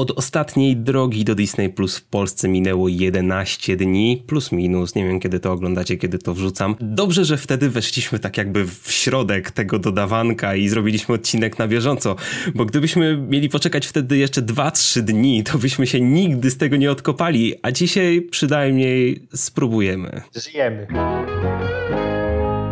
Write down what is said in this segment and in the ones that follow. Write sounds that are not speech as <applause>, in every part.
Od ostatniej drogi do Disney Plus w Polsce minęło 11 dni, plus minus. Nie wiem, kiedy to oglądacie, kiedy to wrzucam. Dobrze, że wtedy weszliśmy tak jakby w środek tego dodawanka i zrobiliśmy odcinek na bieżąco, bo gdybyśmy mieli poczekać wtedy jeszcze 2-3 dni, to byśmy się nigdy z tego nie odkopali, a dzisiaj przynajmniej spróbujemy. Żyjemy.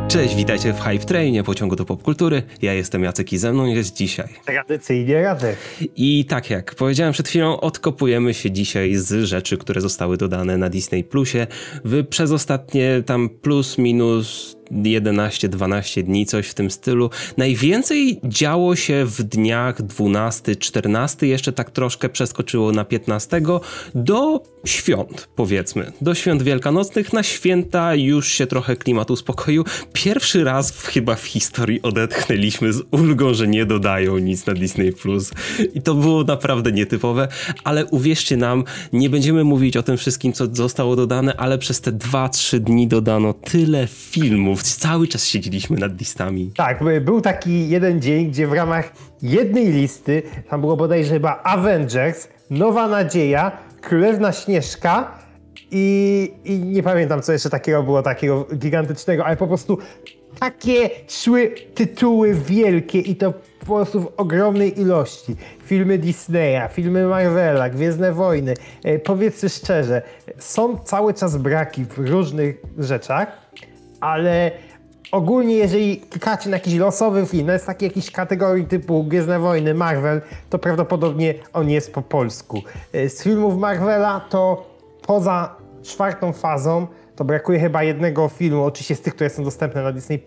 Cześć, witajcie w Hype Trainie, pociągu do popkultury. Ja jestem Jacek i ze mną jest dzisiaj. Tradycyjnie Radek. I tak jak powiedziałem przed chwilą, odkopujemy się dzisiaj z rzeczy, które zostały dodane na Disney Plusie w przez ostatnie tam plus minus 11-12 dni, coś w tym stylu. Najwięcej działo się w dniach 12-14, jeszcze tak troszkę przeskoczyło na 15 do świąt, powiedzmy. Do świąt wielkanocnych, na święta już się trochę klimat uspokoił. Pierwszy raz w, chyba w historii odetchnęliśmy z ulgą, że nie dodają nic na Disney+. Plus. I to było naprawdę nietypowe, ale uwierzcie nam, nie będziemy mówić o tym wszystkim, co zostało dodane, ale przez te 2-3 dni dodano tyle filmów, cały czas siedzieliśmy nad listami. Tak, był taki jeden dzień, gdzie w ramach jednej listy, tam było bodajże chyba Avengers, Nowa Nadzieja, Królewna Śnieżka i, i nie pamiętam co jeszcze takiego było, takiego gigantycznego, ale po prostu takie szły tytuły wielkie i to po prostu w ogromnej ilości. Filmy Disneya, filmy Marvela, Gwiezdne Wojny. E, powiedzmy szczerze, są cały czas braki w różnych rzeczach, ale ogólnie jeżeli klikacie na jakiś losowy film, jest taki jakiś kategorii typu Gwiezdne Wojny, Marvel, to prawdopodobnie on jest po polsku. E, z filmów Marvela to poza czwartą fazą to brakuje chyba jednego filmu, oczywiście z tych, które są dostępne na Disney+,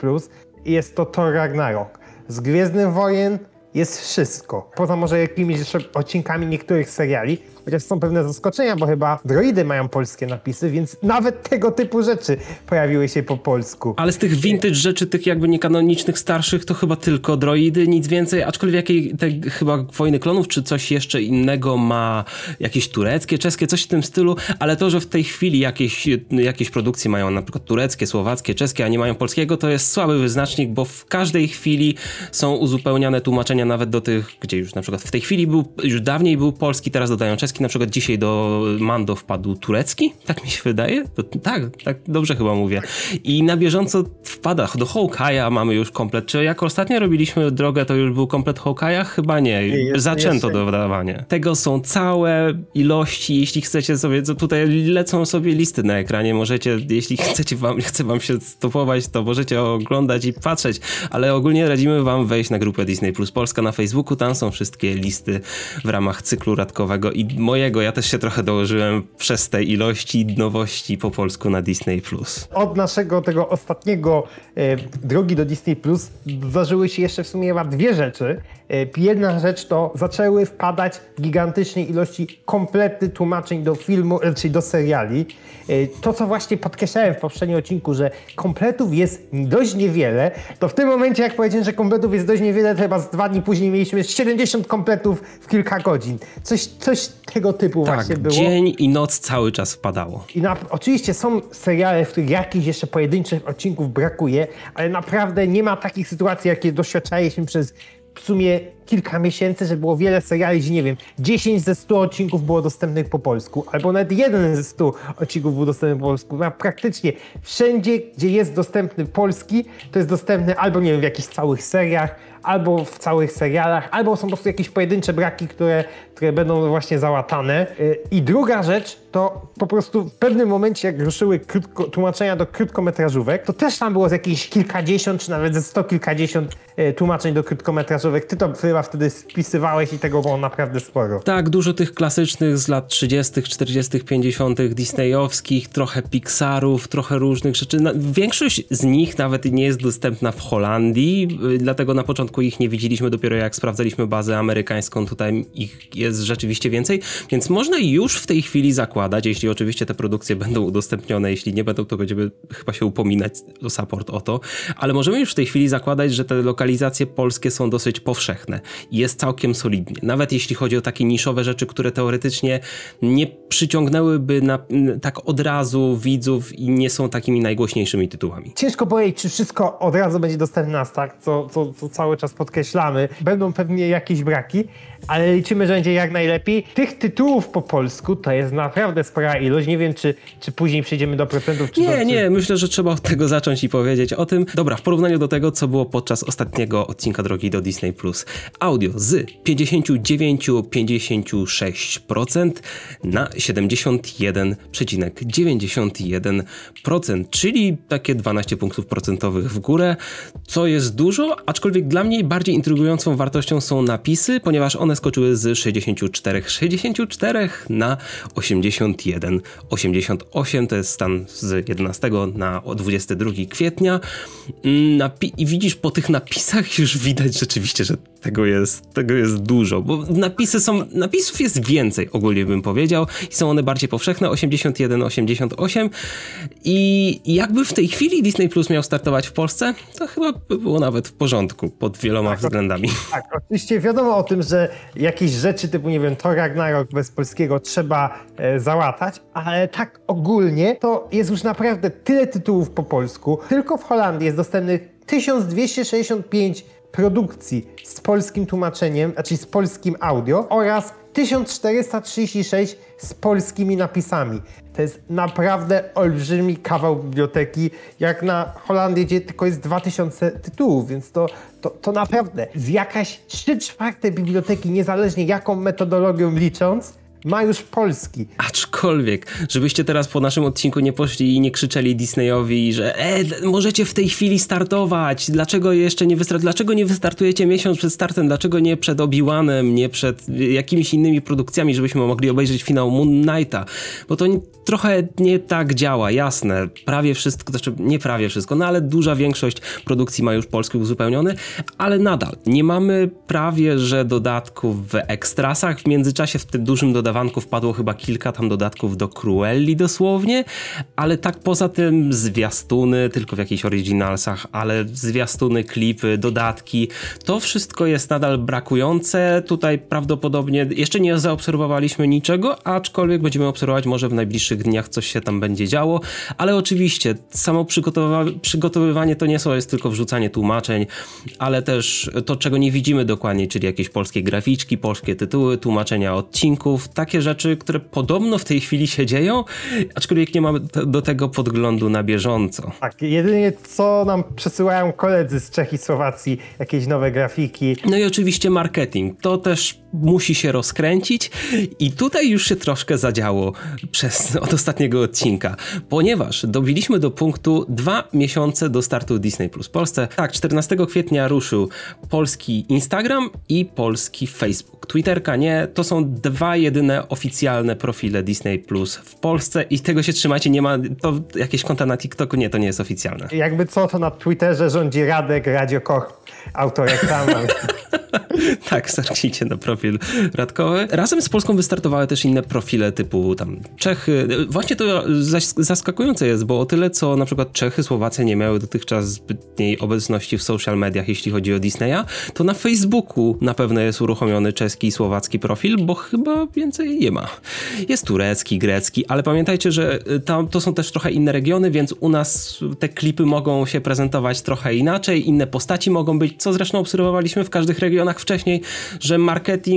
jest to Thor Ragnarok. Z Gwiezdnych Wojen jest wszystko. Poza może jakimiś odcinkami niektórych seriali, chociaż są pewne zaskoczenia, bo chyba droidy mają polskie napisy, więc nawet tego typu rzeczy pojawiły się po polsku. Ale z tych vintage rzeczy, tych jakby niekanonicznych, starszych, to chyba tylko droidy, nic więcej, aczkolwiek jakiej, te, chyba Wojny Klonów, czy coś jeszcze innego ma? Jakieś tureckie, czeskie, coś w tym stylu, ale to, że w tej chwili jakieś, jakieś produkcje mają na przykład tureckie, słowackie, czeskie, a nie mają polskiego, to jest słaby wyznacznik, bo w każdej chwili są uzupełniane tłumaczenia nawet do tych, gdzie już na przykład w tej chwili był, już dawniej był polski, teraz dodają czeski, na przykład dzisiaj do Mando wpadł turecki, tak mi się wydaje. To, tak, tak dobrze chyba mówię. I na bieżąco wpada do Hawkeye'a mamy już komplet. Czy jak ostatnio robiliśmy drogę, to już był komplet Hawkeye'a? Chyba nie. nie Zaczęto dodawanie. Tego są całe ilości, jeśli chcecie sobie, tutaj lecą sobie listy na ekranie, możecie, jeśli chcecie wam, <laughs> chce wam się stopować, to możecie oglądać i patrzeć, ale ogólnie radzimy wam wejść na grupę Disney Plus Polska na Facebooku, tam są wszystkie listy w ramach cyklu radkowego i mojego, ja też się trochę dołożyłem przez te ilości nowości po polsku na Disney+. Od naszego tego ostatniego e, drogi do Disney+, zdarzyły się jeszcze w sumie dwie rzeczy. E, jedna rzecz to zaczęły wpadać w gigantycznej ilości komplety tłumaczeń do filmu, e, czyli do seriali. E, to, co właśnie podkreślałem w poprzednim odcinku, że kompletów jest dość niewiele, to w tym momencie, jak powiedziałem, że kompletów jest dość niewiele, to chyba z dwa dni później mieliśmy 70 kompletów w kilka godzin. Coś, coś tego typu tak, właśnie było. dzień i noc cały czas wpadało. I na, oczywiście są seriale, w których jakichś jeszcze pojedynczych odcinków brakuje, ale naprawdę nie ma takich sytuacji, jakie doświadczaliśmy przez w sumie kilka miesięcy, że było wiele seriali, gdzie nie wiem, 10 ze 100 odcinków było dostępnych po polsku, albo nawet jeden ze 100 odcinków był dostępny po polsku. No, praktycznie wszędzie, gdzie jest dostępny polski, to jest dostępny albo nie wiem, w jakichś całych seriach, albo w całych serialach, albo są po prostu jakieś pojedyncze braki, które, które będą właśnie załatane. Y, I druga rzecz to po prostu w pewnym momencie, jak ruszyły krótko, tłumaczenia do krótkometrażówek, to też tam było z jakieś kilkadziesiąt, czy nawet ze sto kilkadziesiąt y, tłumaczeń do krótkometrażówek. Ty to wtedy spisywałeś i tego było naprawdę sporo. Tak, dużo tych klasycznych z lat 30., 40., 50., Disneyowskich, trochę Pixarów, trochę różnych rzeczy. Większość z nich nawet nie jest dostępna w Holandii, y, dlatego na początku ich nie widzieliśmy, dopiero jak sprawdzaliśmy bazę amerykańską, tutaj ich jest rzeczywiście więcej, więc można już w tej chwili zakładać, jeśli oczywiście te produkcje będą udostępnione, jeśli nie będą, to będziemy chyba się upominać o support o to, ale możemy już w tej chwili zakładać, że te lokalizacje polskie są dosyć powszechne jest całkiem solidnie. Nawet jeśli chodzi o takie niszowe rzeczy, które teoretycznie nie przyciągnęłyby na, tak od razu widzów i nie są takimi najgłośniejszymi tytułami. Ciężko powiedzieć, czy wszystko od razu będzie dostępne na start, co, co, co cały czas podkreślamy. Będą pewnie jakieś braki, ale liczymy, że będzie jak najlepiej. Tych tytułów po polsku to jest naprawdę spora ilość. Nie wiem, czy, czy później przejdziemy do procentów. Czy nie, do, nie, myślę, że trzeba od tego zacząć i powiedzieć o tym. Dobra, w porównaniu do tego, co było podczas ostatniego odcinka drogi do Disney+. Audio z 59,56% na 71,91%, czyli takie 12 punktów procentowych w górę, co jest dużo, aczkolwiek dla mnie bardziej intrygującą wartością są napisy, ponieważ one skoczyły z 64, 64 na 81, 88 to jest stan z 11 na 22 kwietnia. Mm, I widzisz po tych napisach już widać rzeczywiście, że tego jest, tego jest dużo, bo napisy są, napisów jest więcej ogólnie bym powiedział i są one bardziej powszechne, 81, 88 i jakby w tej chwili Disney Plus miał startować w Polsce, to chyba by było nawet w porządku pod wieloma tak, względami. Tak, oczywiście wiadomo o tym, że jakieś rzeczy typu, nie wiem, Thor Ragnarok bez polskiego trzeba e, załatać, ale tak ogólnie to jest już naprawdę tyle tytułów po polsku. Tylko w Holandii jest dostępnych 1265 produkcji z polskim tłumaczeniem, znaczy z polskim audio oraz 1436 z polskimi napisami. To jest naprawdę olbrzymi kawał biblioteki, jak na Holandię, gdzie tylko jest 2000 tytułów, więc to, to, to naprawdę z jakaś 3 czwarte biblioteki, niezależnie jaką metodologią licząc, ma już polski. Aczkolwiek, żebyście teraz po naszym odcinku nie poszli i nie krzyczeli Disneyowi, że e, możecie w tej chwili startować, dlaczego jeszcze nie wystartujecie, dlaczego nie wystartujecie miesiąc przed startem, dlaczego nie przed Obi-Wanem, nie przed jakimiś innymi produkcjami, żebyśmy mogli obejrzeć finał Moon Knighta, bo to trochę nie tak działa, jasne, prawie wszystko, znaczy nie prawie wszystko, no ale duża większość produkcji ma już polski uzupełniony, ale nadal nie mamy prawie, że dodatków w ekstrasach, w międzyczasie w tym dużym dodatku dodawanków padło chyba kilka tam dodatków do Cruelli dosłownie, ale tak poza tym zwiastuny, tylko w jakichś originalsach, ale zwiastuny, klipy, dodatki, to wszystko jest nadal brakujące. Tutaj prawdopodobnie jeszcze nie zaobserwowaliśmy niczego, aczkolwiek będziemy obserwować może w najbliższych dniach coś się tam będzie działo, ale oczywiście samo przygotowywanie to nie są, jest tylko wrzucanie tłumaczeń, ale też to, czego nie widzimy dokładnie, czyli jakieś polskie graficzki, polskie tytuły, tłumaczenia odcinków, takie rzeczy, które podobno w tej chwili się dzieją, aczkolwiek nie mamy do tego podglądu na bieżąco. Tak, jedynie co nam przesyłają koledzy z Czech i Słowacji, jakieś nowe grafiki. No i oczywiście marketing. To też musi się rozkręcić i tutaj już się troszkę zadziało przez <laughs> od ostatniego odcinka, ponieważ dobiliśmy do punktu dwa miesiące do startu Disney Plus w Polsce. Tak, 14 kwietnia ruszył polski Instagram i polski Facebook. Twitterka nie, to są dwa jedyne oficjalne profile Disney Plus w Polsce i tego się trzymajcie, nie ma, to jakieś konta na TikToku, nie, to nie jest oficjalne. Jakby co, to na Twitterze rządzi Radek Radio Koch, autoreklama. <laughs> tak, zerknijcie na profil Radkowy. Razem z Polską wystartowały też inne profile typu tam Czechy. Właśnie to zaskakujące jest, bo o tyle co na przykład Czechy, Słowacja nie miały dotychczas zbytniej obecności w social mediach, jeśli chodzi o Disneya, to na Facebooku na pewno jest uruchomiony czeski i słowacki profil, bo chyba więcej nie ma. Jest turecki, grecki, ale pamiętajcie, że y, tam to są też trochę inne regiony, więc u nas te klipy mogą się prezentować trochę inaczej, inne postaci mogą być, co zresztą obserwowaliśmy w każdych regionach wcześniej, że marketing,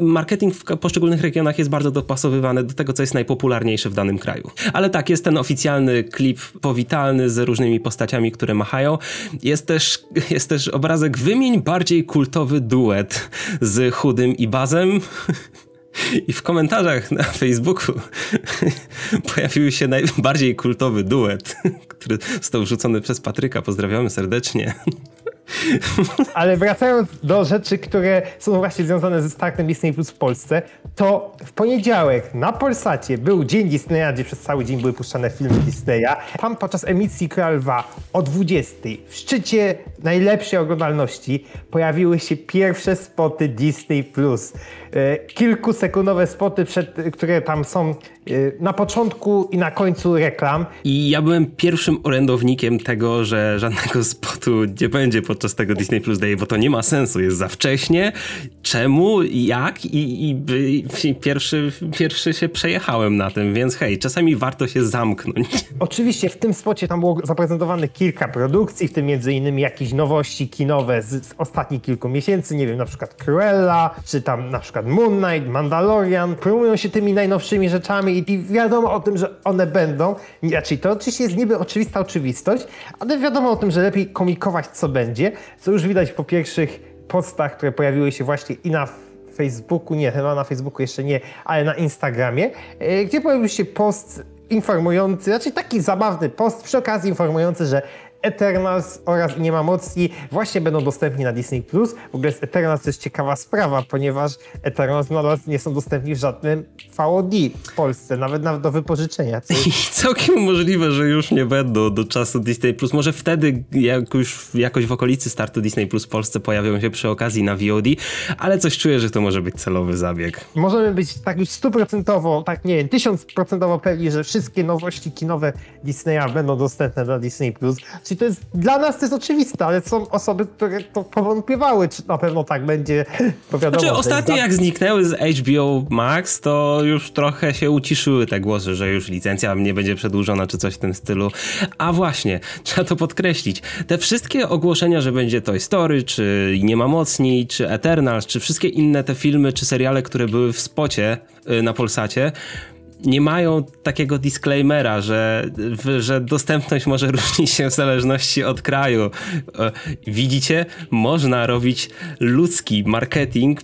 marketing w poszczególnych regionach jest bardzo dopasowywany do tego, co jest najpopularniejsze w danym kraju. Ale tak, jest ten oficjalny klip powitalny z różnymi postaciami, które machają. Jest też, <laughs> jest też obrazek wymień bardziej kultowy duet z Chudym i Bazem. <laughs> I w komentarzach na Facebooku <laughs> pojawił się najbardziej kultowy duet, który został wrzucony przez Patryka. Pozdrawiamy serdecznie. Ale wracając do rzeczy, które są właśnie związane ze startem Disney Plus w Polsce, to w poniedziałek na Polsacie był Dzień Disneya, gdzie przez cały dzień były puszczane filmy Disneya. Tam podczas emisji Kral o 20 w szczycie najlepszej oglądalności pojawiły się pierwsze spoty Disney Plus. E, kilkusekundowe spoty, przed, które tam są e, na początku i na końcu reklam. I ja byłem pierwszym orędownikiem tego, że żadnego spotu nie będzie podczas tego Disney Plus Day, bo to nie ma sensu, jest za wcześnie. Czemu, jak i, i, pierwszy, pierwszy się przejechałem na tym, więc hej, czasami warto się zamknąć. Oczywiście w tym spocie tam było zaprezentowane kilka produkcji, w tym między innymi jakieś nowości kinowe z, z ostatnich kilku miesięcy, nie wiem, na przykład Cruella, czy tam na przykład Moon Knight, Mandalorian. Promują się tymi najnowszymi rzeczami i wiadomo o tym, że one będą. Znaczy, to oczywiście jest niby oczywista oczywistość, ale wiadomo o tym, że lepiej komikować co będzie, co już widać po pierwszych postach, które pojawiły się właśnie i na Facebooku, nie, chyba na Facebooku jeszcze nie, ale na Instagramie, e, gdzie pojawił się post informujący, znaczy taki zabawny post przy okazji informujący, że Eternals oraz Nie ma mocni właśnie będą dostępni na Disney+. W ogóle z Eternals to jest ciekawa sprawa, ponieważ Eternals nadal nie są dostępni w żadnym VOD w Polsce, nawet, nawet do wypożyczenia. <laughs> I całkiem możliwe, że już nie będą do czasu Disney+. Może wtedy jak już jakoś w okolicy startu Disney Plus w Polsce pojawią się przy okazji na VOD, ale coś czuję, że to może być celowy zabieg. Możemy być tak już stuprocentowo, tak nie wiem, tysiącprocentowo pewni, że wszystkie nowości kinowe Disneya będą dostępne na Disney+. Plus. Czyli to jest, dla nas to jest oczywiste, ale są osoby, które to powątpiewały, czy na pewno tak będzie. <laughs> Bo wiadomo, znaczy, ostatnio jak zniknęły z HBO Max, to już trochę się uciszyły te głosy, że już licencja nie będzie przedłużona, czy coś w tym stylu. A właśnie, <laughs> trzeba to podkreślić. Te wszystkie ogłoszenia, że będzie Toy Story, czy Nie ma mocni, czy Eternals, czy wszystkie inne te filmy, czy seriale, które były w spocie y, na Polsacie, nie mają takiego disclaimera, że, że dostępność może <laughs> różnić się w zależności od kraju. E, widzicie, można robić ludzki marketing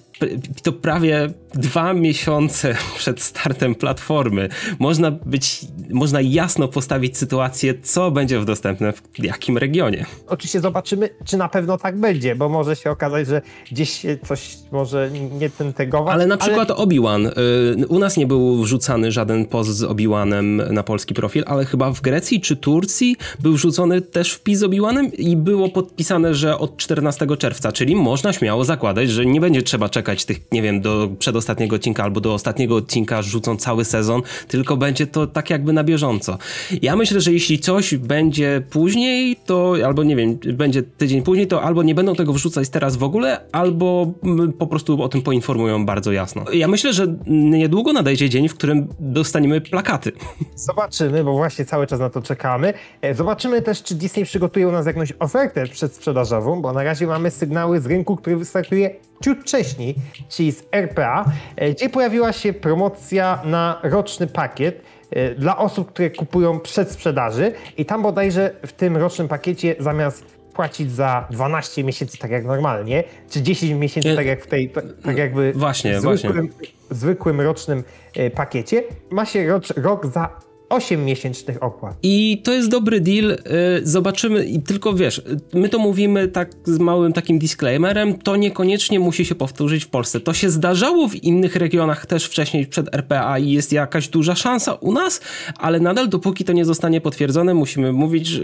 to prawie dwa miesiące <laughs> przed startem platformy. Można być, można jasno postawić sytuację, co będzie w dostępne w jakim regionie. Oczywiście zobaczymy, czy na pewno tak będzie, bo może się okazać, że gdzieś coś może nie ten tegować. Ale na przykład ale... Obi-Wan. Y, u nas nie był wrzucany żaden post z Obi-Wanem na polski profil, ale chyba w Grecji czy Turcji był wrzucony też wpis z Obi-Wanem i było podpisane, że od 14 czerwca, czyli można śmiało zakładać, że nie będzie trzeba czekać tych, nie wiem, do przedostatniego odcinka albo do ostatniego odcinka rzucą cały sezon, tylko będzie to tak jakby na bieżąco. Ja myślę, że jeśli coś będzie później, to albo nie wiem, będzie tydzień później, to albo nie będą tego wrzucać teraz w ogóle, albo mm, po prostu o tym poinformują bardzo jasno. Ja myślę, że niedługo nadejdzie dzień, w którym dostaniemy plakaty. Zobaczymy, bo właśnie cały czas na to czekamy. E, zobaczymy też, czy Disney przygotuje u nas jakąś ofertę przedsprzedażową, bo na razie mamy sygnały z rynku, który wystartuje ciut wcześniej, czyli z RPA, e, gdzie pojawiła się promocja na roczny pakiet e, dla osób, które kupują przed sprzedaży i tam bodajże w tym rocznym pakiecie zamiast płacić za 12 miesięcy tak jak normalnie, czy 10 miesięcy tak jak w tej, tak jakby właśnie, zwykłym, właśnie. zwykłym rocznym e, pakiecie, ma się rok, rok za 8 miesięcznych opłat. I to jest dobry deal. Y, zobaczymy, i tylko wiesz, my to mówimy tak z małym takim disclaimerem, to niekoniecznie musi się powtórzyć w Polsce. To się zdarzało w innych regionach też wcześniej przed RPA i jest jakaś duża szansa u nas, ale nadal dopóki to nie zostanie potwierdzone, musimy mówić, że,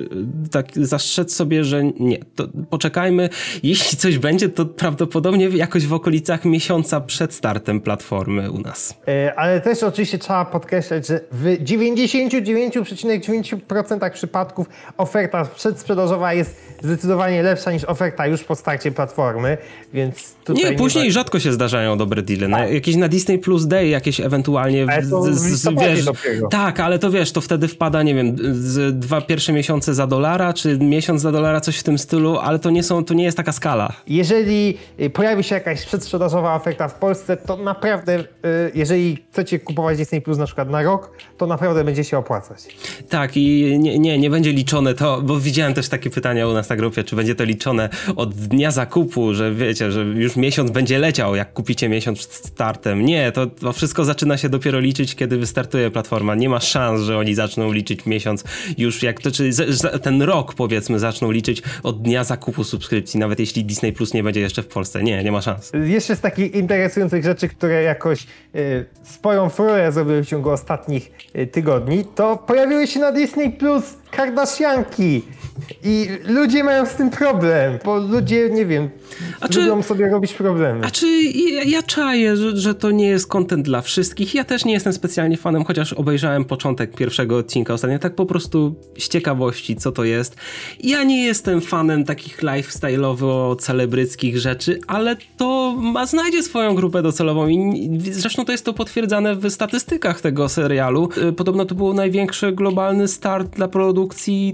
tak zastrzec sobie, że nie, to poczekajmy. Jeśli coś będzie, to prawdopodobnie jakoś w okolicach miesiąca przed startem platformy u nas. E, ale też oczywiście trzeba podkreślać, że w 90 99,9% przypadków oferta przedsprzedażowa jest zdecydowanie lepsza niż oferta już po starcie platformy, więc tutaj... Nie, później nie rzadko się zdarzają dobre deale. Na, tak. jakieś na Disney Plus Day jakieś ewentualnie... Ale to z, z, wiesz, tak, ale to wiesz, to wtedy wpada, nie wiem, z dwa pierwsze miesiące za dolara, czy miesiąc za dolara, coś w tym stylu, ale to nie, są, to nie jest taka skala. Jeżeli y, pojawi się jakaś przedsprzedażowa oferta w Polsce, to naprawdę, y, jeżeli chcecie kupować Disney Plus na przykład na rok, to naprawdę będzie się opłacać. Tak i nie, nie, nie będzie liczone to, bo widziałem też takie pytania u nas na grupie, czy będzie to liczone od dnia zakupu, że wiecie, że już miesiąc będzie leciał, jak kupicie miesiąc przed startem. Nie, to, to wszystko zaczyna się dopiero liczyć, kiedy wystartuje platforma. Nie ma szans, że oni zaczną liczyć miesiąc już jak to, czyli ten rok powiedzmy zaczną liczyć od dnia zakupu subskrypcji, nawet jeśli Disney Plus nie będzie jeszcze w Polsce. Nie, nie ma szans. Jeszcze z takich interesujących rzeczy, które jakoś y, swoją furorę zrobiły w ciągu ostatnich y, tygodni, to pojawiły się na Disney Plus Kardashianki. I ludzie mają z tym problem, bo ludzie, nie wiem, a czy, lubią sobie robić problemy. A czy ja, ja czaję, że, że to nie jest content dla wszystkich. Ja też nie jestem specjalnie fanem, chociaż obejrzałem początek pierwszego odcinka ostatnio, tak po prostu z ciekawości, co to jest. Ja nie jestem fanem takich lifestyle'owo-celebryckich rzeczy, ale to ma, znajdzie swoją grupę docelową i zresztą to jest to potwierdzane w statystykach tego serialu. Y, podobno to był największy globalny start dla produkcji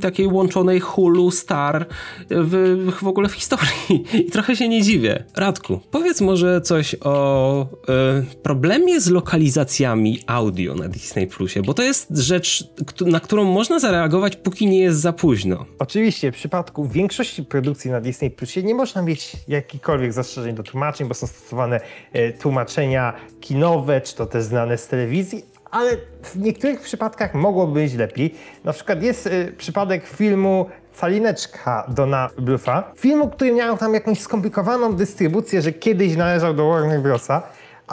takiej łączonej Hulu Star w, w ogóle w historii. I trochę się nie dziwię. Radku, powiedz może coś o y, problemie z lokalizacjami audio na Disney Plusie, bo to jest rzecz, na którą można zareagować, póki nie jest za późno. Oczywiście, w przypadku większości produkcji na Disney Plusie nie można mieć jakichkolwiek zastrzeżeń do tłumaczeń, bo są stosowane y, tłumaczenia kinowe, czy to też znane z telewizji, ale w niektórych przypadkach mogłoby być lepiej. Na przykład jest y, przypadek filmu Calineczka Dona Bluffa. Filmu, który miał tam jakąś skomplikowaną dystrybucję, że kiedyś należał do Warner Brosa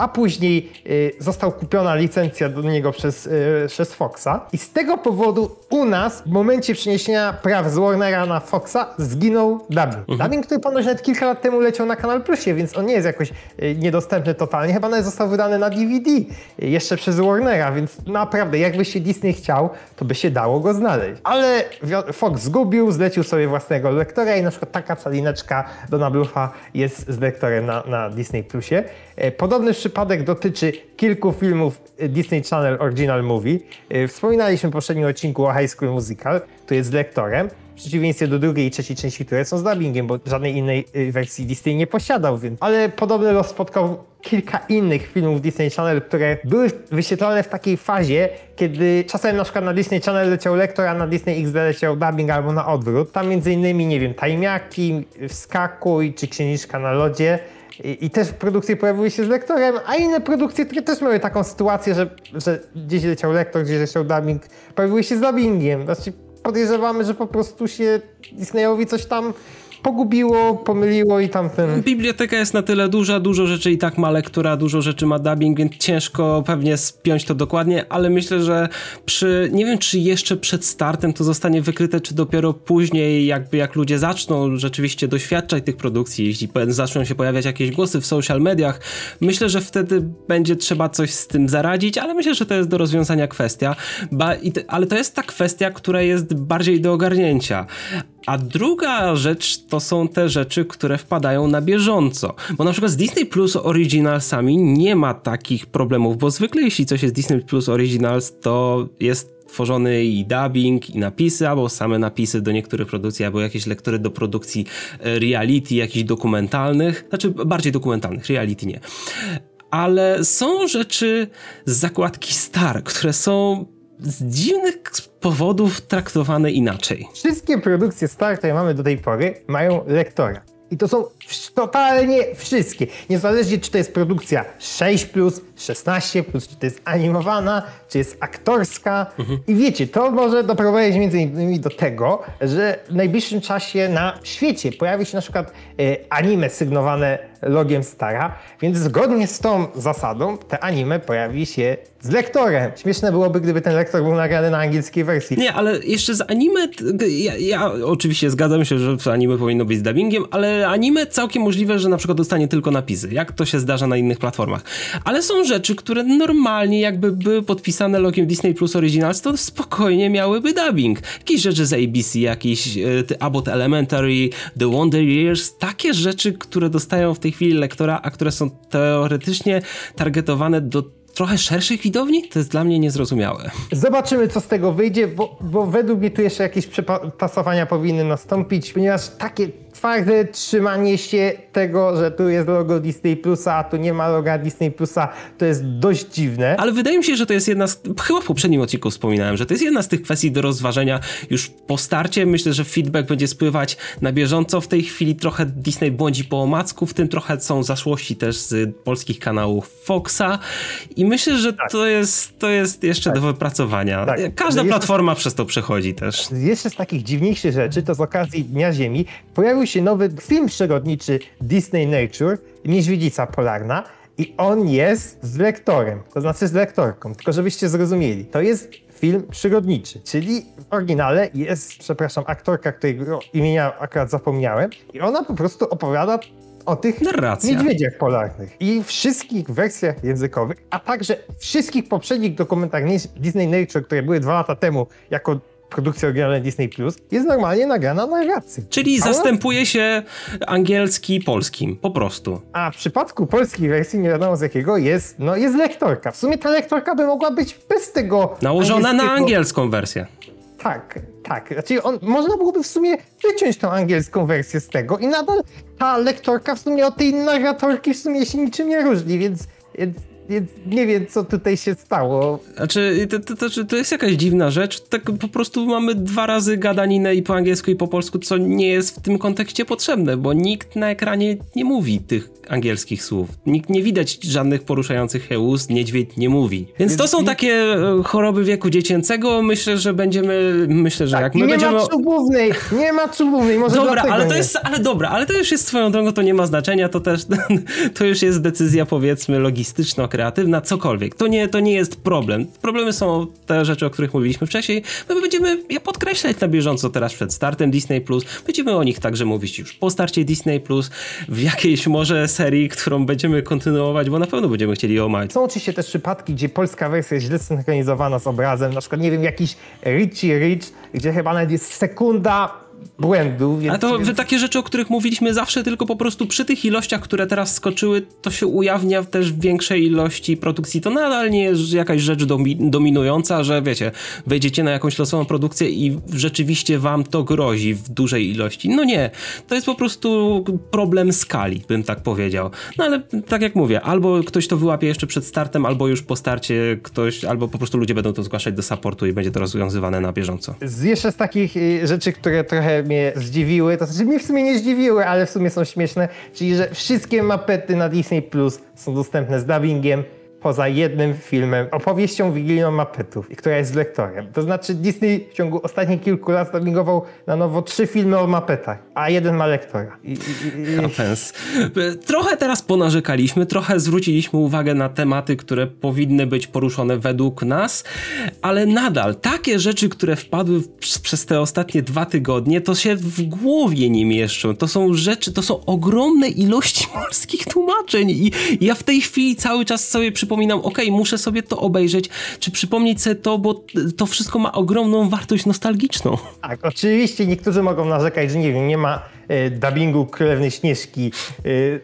a później y, został kupiona licencja do niego przez, y, przez Foxa. I z tego powodu u nas w momencie przeniesienia praw z Warnera na Foxa zginął dubbing. Mhm. Dubbing, który ponoć nawet kilka lat temu leciał na Kanal Plusie, więc on nie jest jakoś y, niedostępny totalnie. Chyba nawet został wydany na DVD jeszcze przez Warnera, więc naprawdę jakby się Disney chciał, to by się dało go znaleźć. Ale Fox zgubił, zlecił sobie własnego lektora i na przykład taka calineczka Dona Bluffa jest z lektorem na, na Disney Plusie. E, podobny przypadek dotyczy kilku filmów Disney Channel Original Movie. E, wspominaliśmy w poprzednim odcinku o High School Musical, to jest lektorem, w przeciwieństwie do drugiej i trzeciej części, które są z dubbingiem, bo żadnej innej e, wersji Disney nie posiadał, więc... Ale podobny los spotkał kilka innych filmów Disney Channel, które były wyświetlane w takiej fazie, kiedy czasem na przykład na Disney Channel leciał lektor, a na Disney XD leciał dubbing albo na odwrót. Tam między innymi, nie wiem, Tajmiaki, Wskakuj czy Księżniczka na lodzie. I, I, też produkcje pojawiły się z lektorem, a inne produkcje, które też miały taką sytuację, że, że gdzieś leciał lektor, gdzieś leciał dubbing, pojawiły się z dubbingiem. Znaczy podejrzewamy, że po prostu się Disneyowi coś tam pogubiło, pomyliło i tamten... Biblioteka jest na tyle duża, dużo rzeczy i tak ma lektura, dużo rzeczy ma dubbing, więc ciężko pewnie spiąć to dokładnie, ale myślę, że przy, nie wiem czy jeszcze przed startem to zostanie wykryte, czy dopiero później jakby jak ludzie zaczną rzeczywiście doświadczać tych produkcji, jeśli zaczną się pojawiać jakieś głosy w social mediach, myślę, że wtedy będzie trzeba coś z tym zaradzić, ale myślę, że to jest do rozwiązania kwestia, ba, ale to jest ta kwestia, która jest bardziej do ogarnięcia. A druga rzecz to są te rzeczy, które wpadają na bieżąco. Bo na przykład z Disney Plus Originalsami nie ma takich problemów, bo zwykle jeśli coś jest Disney Plus Originals, to jest tworzony i dubbing, i napisy, albo same napisy do niektórych produkcji, albo jakieś lektury do produkcji e, reality, jakichś dokumentalnych, znaczy bardziej dokumentalnych, reality nie. Ale są rzeczy z zakładki Star, które są z dziwnych powodów traktowane inaczej. Wszystkie produkcje Star, które mamy do tej pory, mają lektora. I to są totalnie wszystkie. Niezależnie czy to jest produkcja 6, 16, czy to jest animowana, czy jest aktorska. Mhm. I wiecie, to może doprowadzić między innymi do tego, że w najbliższym czasie na świecie pojawi się na przykład e, anime sygnowane logiem Stara, więc zgodnie z tą zasadą te anime pojawi się z lektorem. Śmieszne byłoby, gdyby ten lektor był nagrany na angielskiej wersji. Nie, ale jeszcze z anime, ja, ja oczywiście zgadzam się, że anime powinno być z dubbingiem, ale anime całkiem możliwe, że na przykład dostanie tylko napisy, jak to się zdarza na innych platformach. Ale są rzeczy, które normalnie jakby były podpisane logiem Disney Plus Originals, to spokojnie miałyby dubbing. Jakieś rzeczy z ABC, jakieś y, Abbott Elementary, The Wonder Years, takie rzeczy, które dostają w tej chwili lektora, a które są teoretycznie targetowane do trochę szerszych widowni? To jest dla mnie niezrozumiałe. Zobaczymy, co z tego wyjdzie, bo, bo według mnie tu jeszcze jakieś przetasowania powinny nastąpić, ponieważ takie twarde trzymanie się tego, że tu jest logo Disney Plusa, a tu nie ma loga Disney Plusa, to jest dość dziwne. Ale wydaje mi się, że to jest jedna z, chyba w poprzednim odcinku wspominałem, że to jest jedna z tych kwestii do rozważenia już po starcie. Myślę, że feedback będzie spływać na bieżąco. W tej chwili trochę Disney błądzi po omacku, w tym trochę są zaszłości też z polskich kanałów Foxa i myślę, że tak. to, jest, to jest jeszcze tak. do wypracowania. Tak. Każda platforma przez to przechodzi też. Jeszcze z takich dziwniejszych rzeczy, to z okazji Dnia Ziemi pojawił się nowy film przyrodniczy Disney Nature, Niedźwiedzica Polarna. I on jest z lektorem, to znaczy z lektorką, tylko żebyście zrozumieli. To jest film przyrodniczy, czyli w oryginale jest, przepraszam, aktorka, którego imienia akurat zapomniałem i ona po prostu opowiada o tych Narracja. niedźwiedziach polarnych. I wszystkich wersjach językowych, a także wszystkich poprzednich dokumentach Disney Nature, które były dwa lata temu jako produkcja oryginalna Disney Plus, jest normalnie nagrana narracja. Czyli A ona- zastępuje się angielski polskim, po prostu. A w przypadku polskiej wersji, nie wiadomo z jakiego, jest, no, jest lektorka. W sumie ta lektorka by mogła być bez tego Nałożona na angielską wersję. Tak, tak. Znaczy on, można byłoby w sumie wyciąć tą angielską wersję z tego i nadal ta lektorka w sumie od tej narratorki w sumie się niczym nie różni, więc, więc, więc nie wiem, co tutaj się stało. Znaczy, to, to, to, to jest jakaś dziwna rzecz. Tak po prostu mamy dwa razy gadaninę i po angielsku, i po polsku, co nie jest w tym kontekście potrzebne, bo nikt na ekranie nie mówi tych angielskich słów. Nikt nie widać żadnych poruszających się ust, niedźwiedź nie mówi. Więc to są takie e, choroby wieku dziecięcego. Myślę, że będziemy, myślę, że jak I my nie będziemy... ma czubównej, nie ma czubównej, może Dobra, ale to nie. jest, ale dobra, ale to już jest swoją drogą, to nie ma znaczenia, to też, <laughs> to już jest decyzja powiedzmy logistyczno-kreatywna, cokolwiek. To nie, to nie jest problem. Problemy są te rzeczy, o których mówiliśmy wcześniej. My będziemy je podkreślać na bieżąco teraz przed startem Disney+. Będziemy o nich także mówić już po starcie Disney+, w jakiejś może serii, którą będziemy kontynuować, bo na pewno będziemy chcieli ją omać. Są oczywiście też przypadki, gdzie polska wersja jest źle synchronizowana z obrazem, na przykład, nie wiem, jakiś Richie Rich, gdzie chyba nawet jest sekunda błędu, więc... Ale to więc... takie rzeczy, o których mówiliśmy zawsze, tylko po prostu przy tych ilościach, które teraz skoczyły, to się ujawnia też w większej ilości produkcji. To nadal nie jest jakaś rzecz domi dominująca, że wiecie, wejdziecie na jakąś losową produkcję i rzeczywiście wam to grozi w dużej ilości. No nie, to jest po prostu problem skali, bym tak powiedział. No ale tak jak mówię, albo ktoś to wyłapie jeszcze przed startem, albo już po starcie ktoś, albo po prostu ludzie będą to zgłaszać do supportu i będzie to rozwiązywane na bieżąco. Z jeszcze z takich y, rzeczy, które trochę mnie zdziwiły, to znaczy mnie w sumie nie zdziwiły, ale w sumie są śmieszne, czyli że wszystkie mapety na Disney Plus są dostępne z dubbingiem, poza jednym filmem, opowieścią Wigilią Mapetów, która jest z lektorem. To znaczy Disney w ciągu ostatnich kilku lat dubbingował na nowo trzy filmy o mapetach, a jeden ma lektora. I, i, i. Trochę teraz ponarzekaliśmy, trochę zwróciliśmy uwagę na tematy, które powinny być poruszone według nas, ale nadal takie rzeczy, które wpadły przez te ostatnie dwa tygodnie, to się w głowie nie mieszczą. To są rzeczy, to są ogromne ilości <laughs> polskich tłumaczeń i ja w tej chwili cały czas sobie przypominam, ok, muszę sobie to obejrzeć, czy przypomnieć sobie to, bo to wszystko ma ogromną wartość nostalgiczną. Tak, oczywiście niektórzy mogą narzekać, że nie wiem, nie ma e, dubbingu Królewnej Śnieżki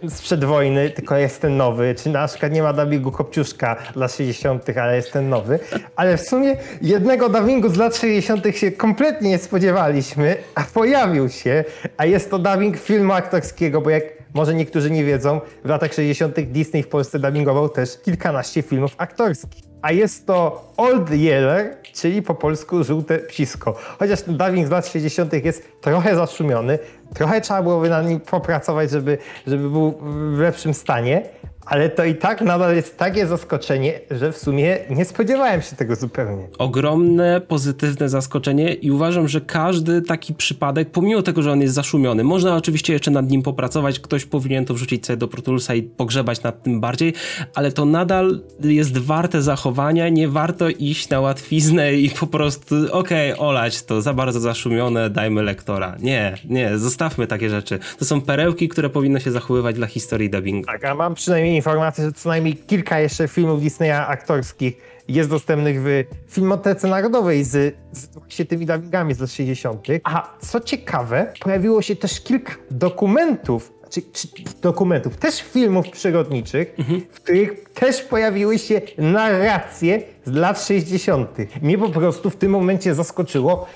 e, sprzed wojny, tylko jest ten nowy, czy na przykład nie ma dubbingu Kopciuszka dla 60., ale jest ten nowy, ale w sumie jednego dubbingu z lat 60. się kompletnie nie spodziewaliśmy, a pojawił się, a jest to dubbing filmu aktorskiego, bo jak może niektórzy nie wiedzą, w latach 60. Disney w Polsce dubbingował też kilkanaście filmów aktorskich. A jest to Old Yeller, czyli po polsku żółte psisko. Chociaż ten dubbing z lat 60. jest trochę zaszumiony, trochę trzeba byłoby na nim popracować, żeby, żeby był w lepszym stanie, ale to i tak nadal jest takie zaskoczenie, że w sumie nie spodziewałem się tego zupełnie. ogromne, pozytywne zaskoczenie i uważam, że każdy taki przypadek, pomimo tego, że on jest zaszumiony, można oczywiście jeszcze nad nim popracować, ktoś powinien to wrzucić sobie do Pro Toolsa i pogrzebać nad tym bardziej, ale to nadal jest warte zachowania, nie warto iść na łatwiznę i po prostu okej, okay, olać to, za bardzo zaszumione, dajmy lektora. Nie, nie, zostawmy takie rzeczy. To są perełki, które powinno się zachowywać dla historii dubbingu. Tak, a mam przynajmniej informację, że co najmniej kilka jeszcze filmów Disneya aktorskich jest dostępnych w Filmotece Narodowej z, z właśnie tymi dubbingami z lat 60. A co ciekawe, pojawiło się też kilka dokumentów, czy, czy dokumentów, też filmów przyrodniczych, w których też pojawiły się narracje z lat 60. Mnie po prostu w tym momencie zaskoczyło,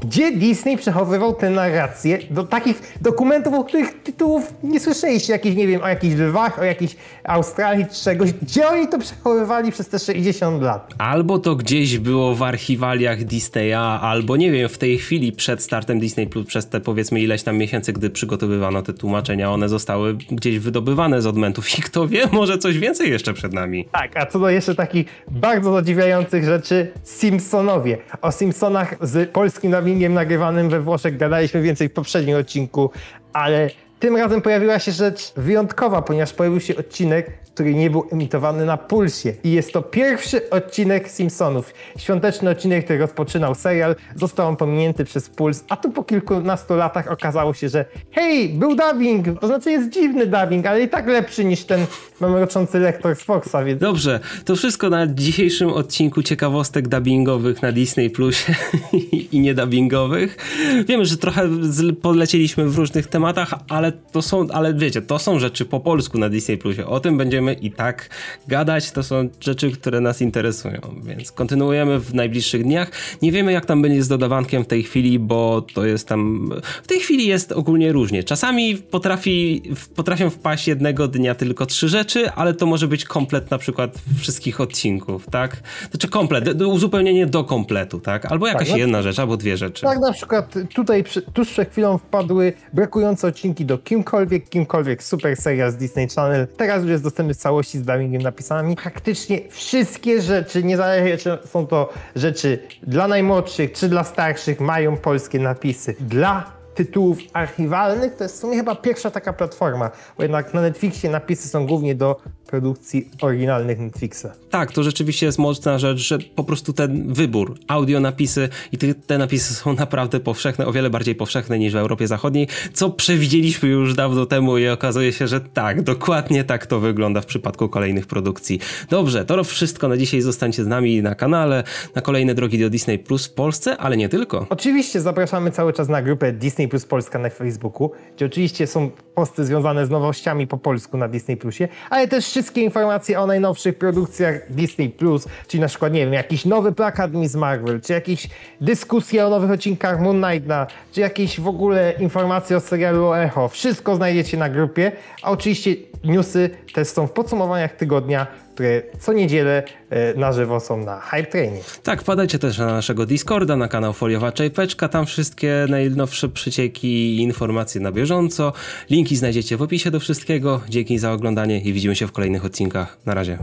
gdzie Disney przechowywał te narracje do takich dokumentów, o których tytułów nie słyszeliście, jakieś, nie wiem, o jakichś lwach, o jakiejś Australii czy czegoś. Gdzie oni to przechowywali przez te 60 lat? Albo to gdzieś było w archiwaliach Disneya, albo nie wiem, w tej chwili przed startem Disney Plus, przez te powiedzmy ileś tam miesięcy, gdy przygotowywano te tłumaczenia, one zostały gdzieś wydobywane z odmentów i kto wie, może coś więcej jeszcze przed nami. Tak, a co do jeszcze takich bardzo zadziwiających rzeczy, Simpsonowie. O Simpsonach z polskim dubbingiem nagrywanym we Włoszech gadaliśmy więcej w poprzednim odcinku, ale tym razem pojawiła się rzecz wyjątkowa, ponieważ pojawił się odcinek, który nie był emitowany na Pulsie. I jest to pierwszy odcinek Simpsonów. Świąteczny odcinek, który rozpoczynał serial, został on pominięty przez Puls, a tu po kilkunastu latach okazało się, że hej, był dubbing, to znaczy jest dziwny dubbing, ale i tak lepszy niż ten mamroczący lektor z Foxa, więc... Dobrze, to wszystko na dzisiejszym odcinku ciekawostek dubbingowych na Disney Plusie <laughs> i niedubbingowych. Wiemy, że trochę polecieliśmy w różnych tematach, ale to są, ale wiecie, to są rzeczy po polsku na Disney Plusie. O tym będziemy i tak gadać. To są rzeczy, które nas interesują, więc kontynuujemy w najbliższych dniach. Nie wiemy, jak tam będzie z dodawankiem w tej chwili, bo to jest tam. W tej chwili jest ogólnie różnie. Czasami potrafi, potrafią wpaść jednego dnia tylko trzy rzeczy, ale to może być komplet na przykład wszystkich odcinków, tak? Znaczy komplet, uzupełnienie do kompletu, tak? Albo jakaś tak, jedna rzecz, albo dwie rzeczy. Tak, na przykład tutaj tuż przed chwilą wpadły brakujące odcinki do kimkolwiek, kimkolwiek super seria z Disney Channel. Teraz już jest dostępny w całości z dubbingiem napisami. Praktycznie wszystkie rzeczy, niezależnie czy są to rzeczy dla najmłodszych czy dla starszych, mają polskie napisy. Dla tytułów archiwalnych, to jest w sumie chyba pierwsza taka platforma, bo jednak na Netflixie napisy są głównie do produkcji oryginalnych Netflixa. Tak, to rzeczywiście jest mocna rzecz, że po prostu ten wybór, audio napisy i te, te napisy są naprawdę powszechne, o wiele bardziej powszechne niż w Europie Zachodniej, co przewidzieliśmy już dawno temu i okazuje się, że tak, dokładnie tak to wygląda w przypadku kolejnych produkcji. Dobrze, to wszystko na dzisiaj. Zostańcie z nami na kanale, na kolejne drogi do Disney Plus w Polsce, ale nie tylko. Oczywiście zapraszamy cały czas na grupę Disney Plus Polska na Facebooku, gdzie oczywiście są posty związane z nowościami po polsku na Disney Plusie, ale też wszystkie informacje o najnowszych produkcjach Disney Plus, czyli na przykład, nie wiem, jakiś nowy plakat Miss Marvel, czy jakieś dyskusje o nowych odcinkach Moon Knighta, czy jakieś w ogóle informacje o serialu Echo. Wszystko znajdziecie na grupie, a oczywiście newsy też są w podsumowaniach tygodnia które co niedzielę e, na żywo są na Hype Training. Tak, wpadajcie też na naszego Discorda, na kanał Foliowa Czajpeczka, tam wszystkie najnowsze przycieki i informacje na bieżąco. Linki znajdziecie w opisie do wszystkiego. Dzięki za oglądanie i widzimy się w kolejnych odcinkach. Na razie.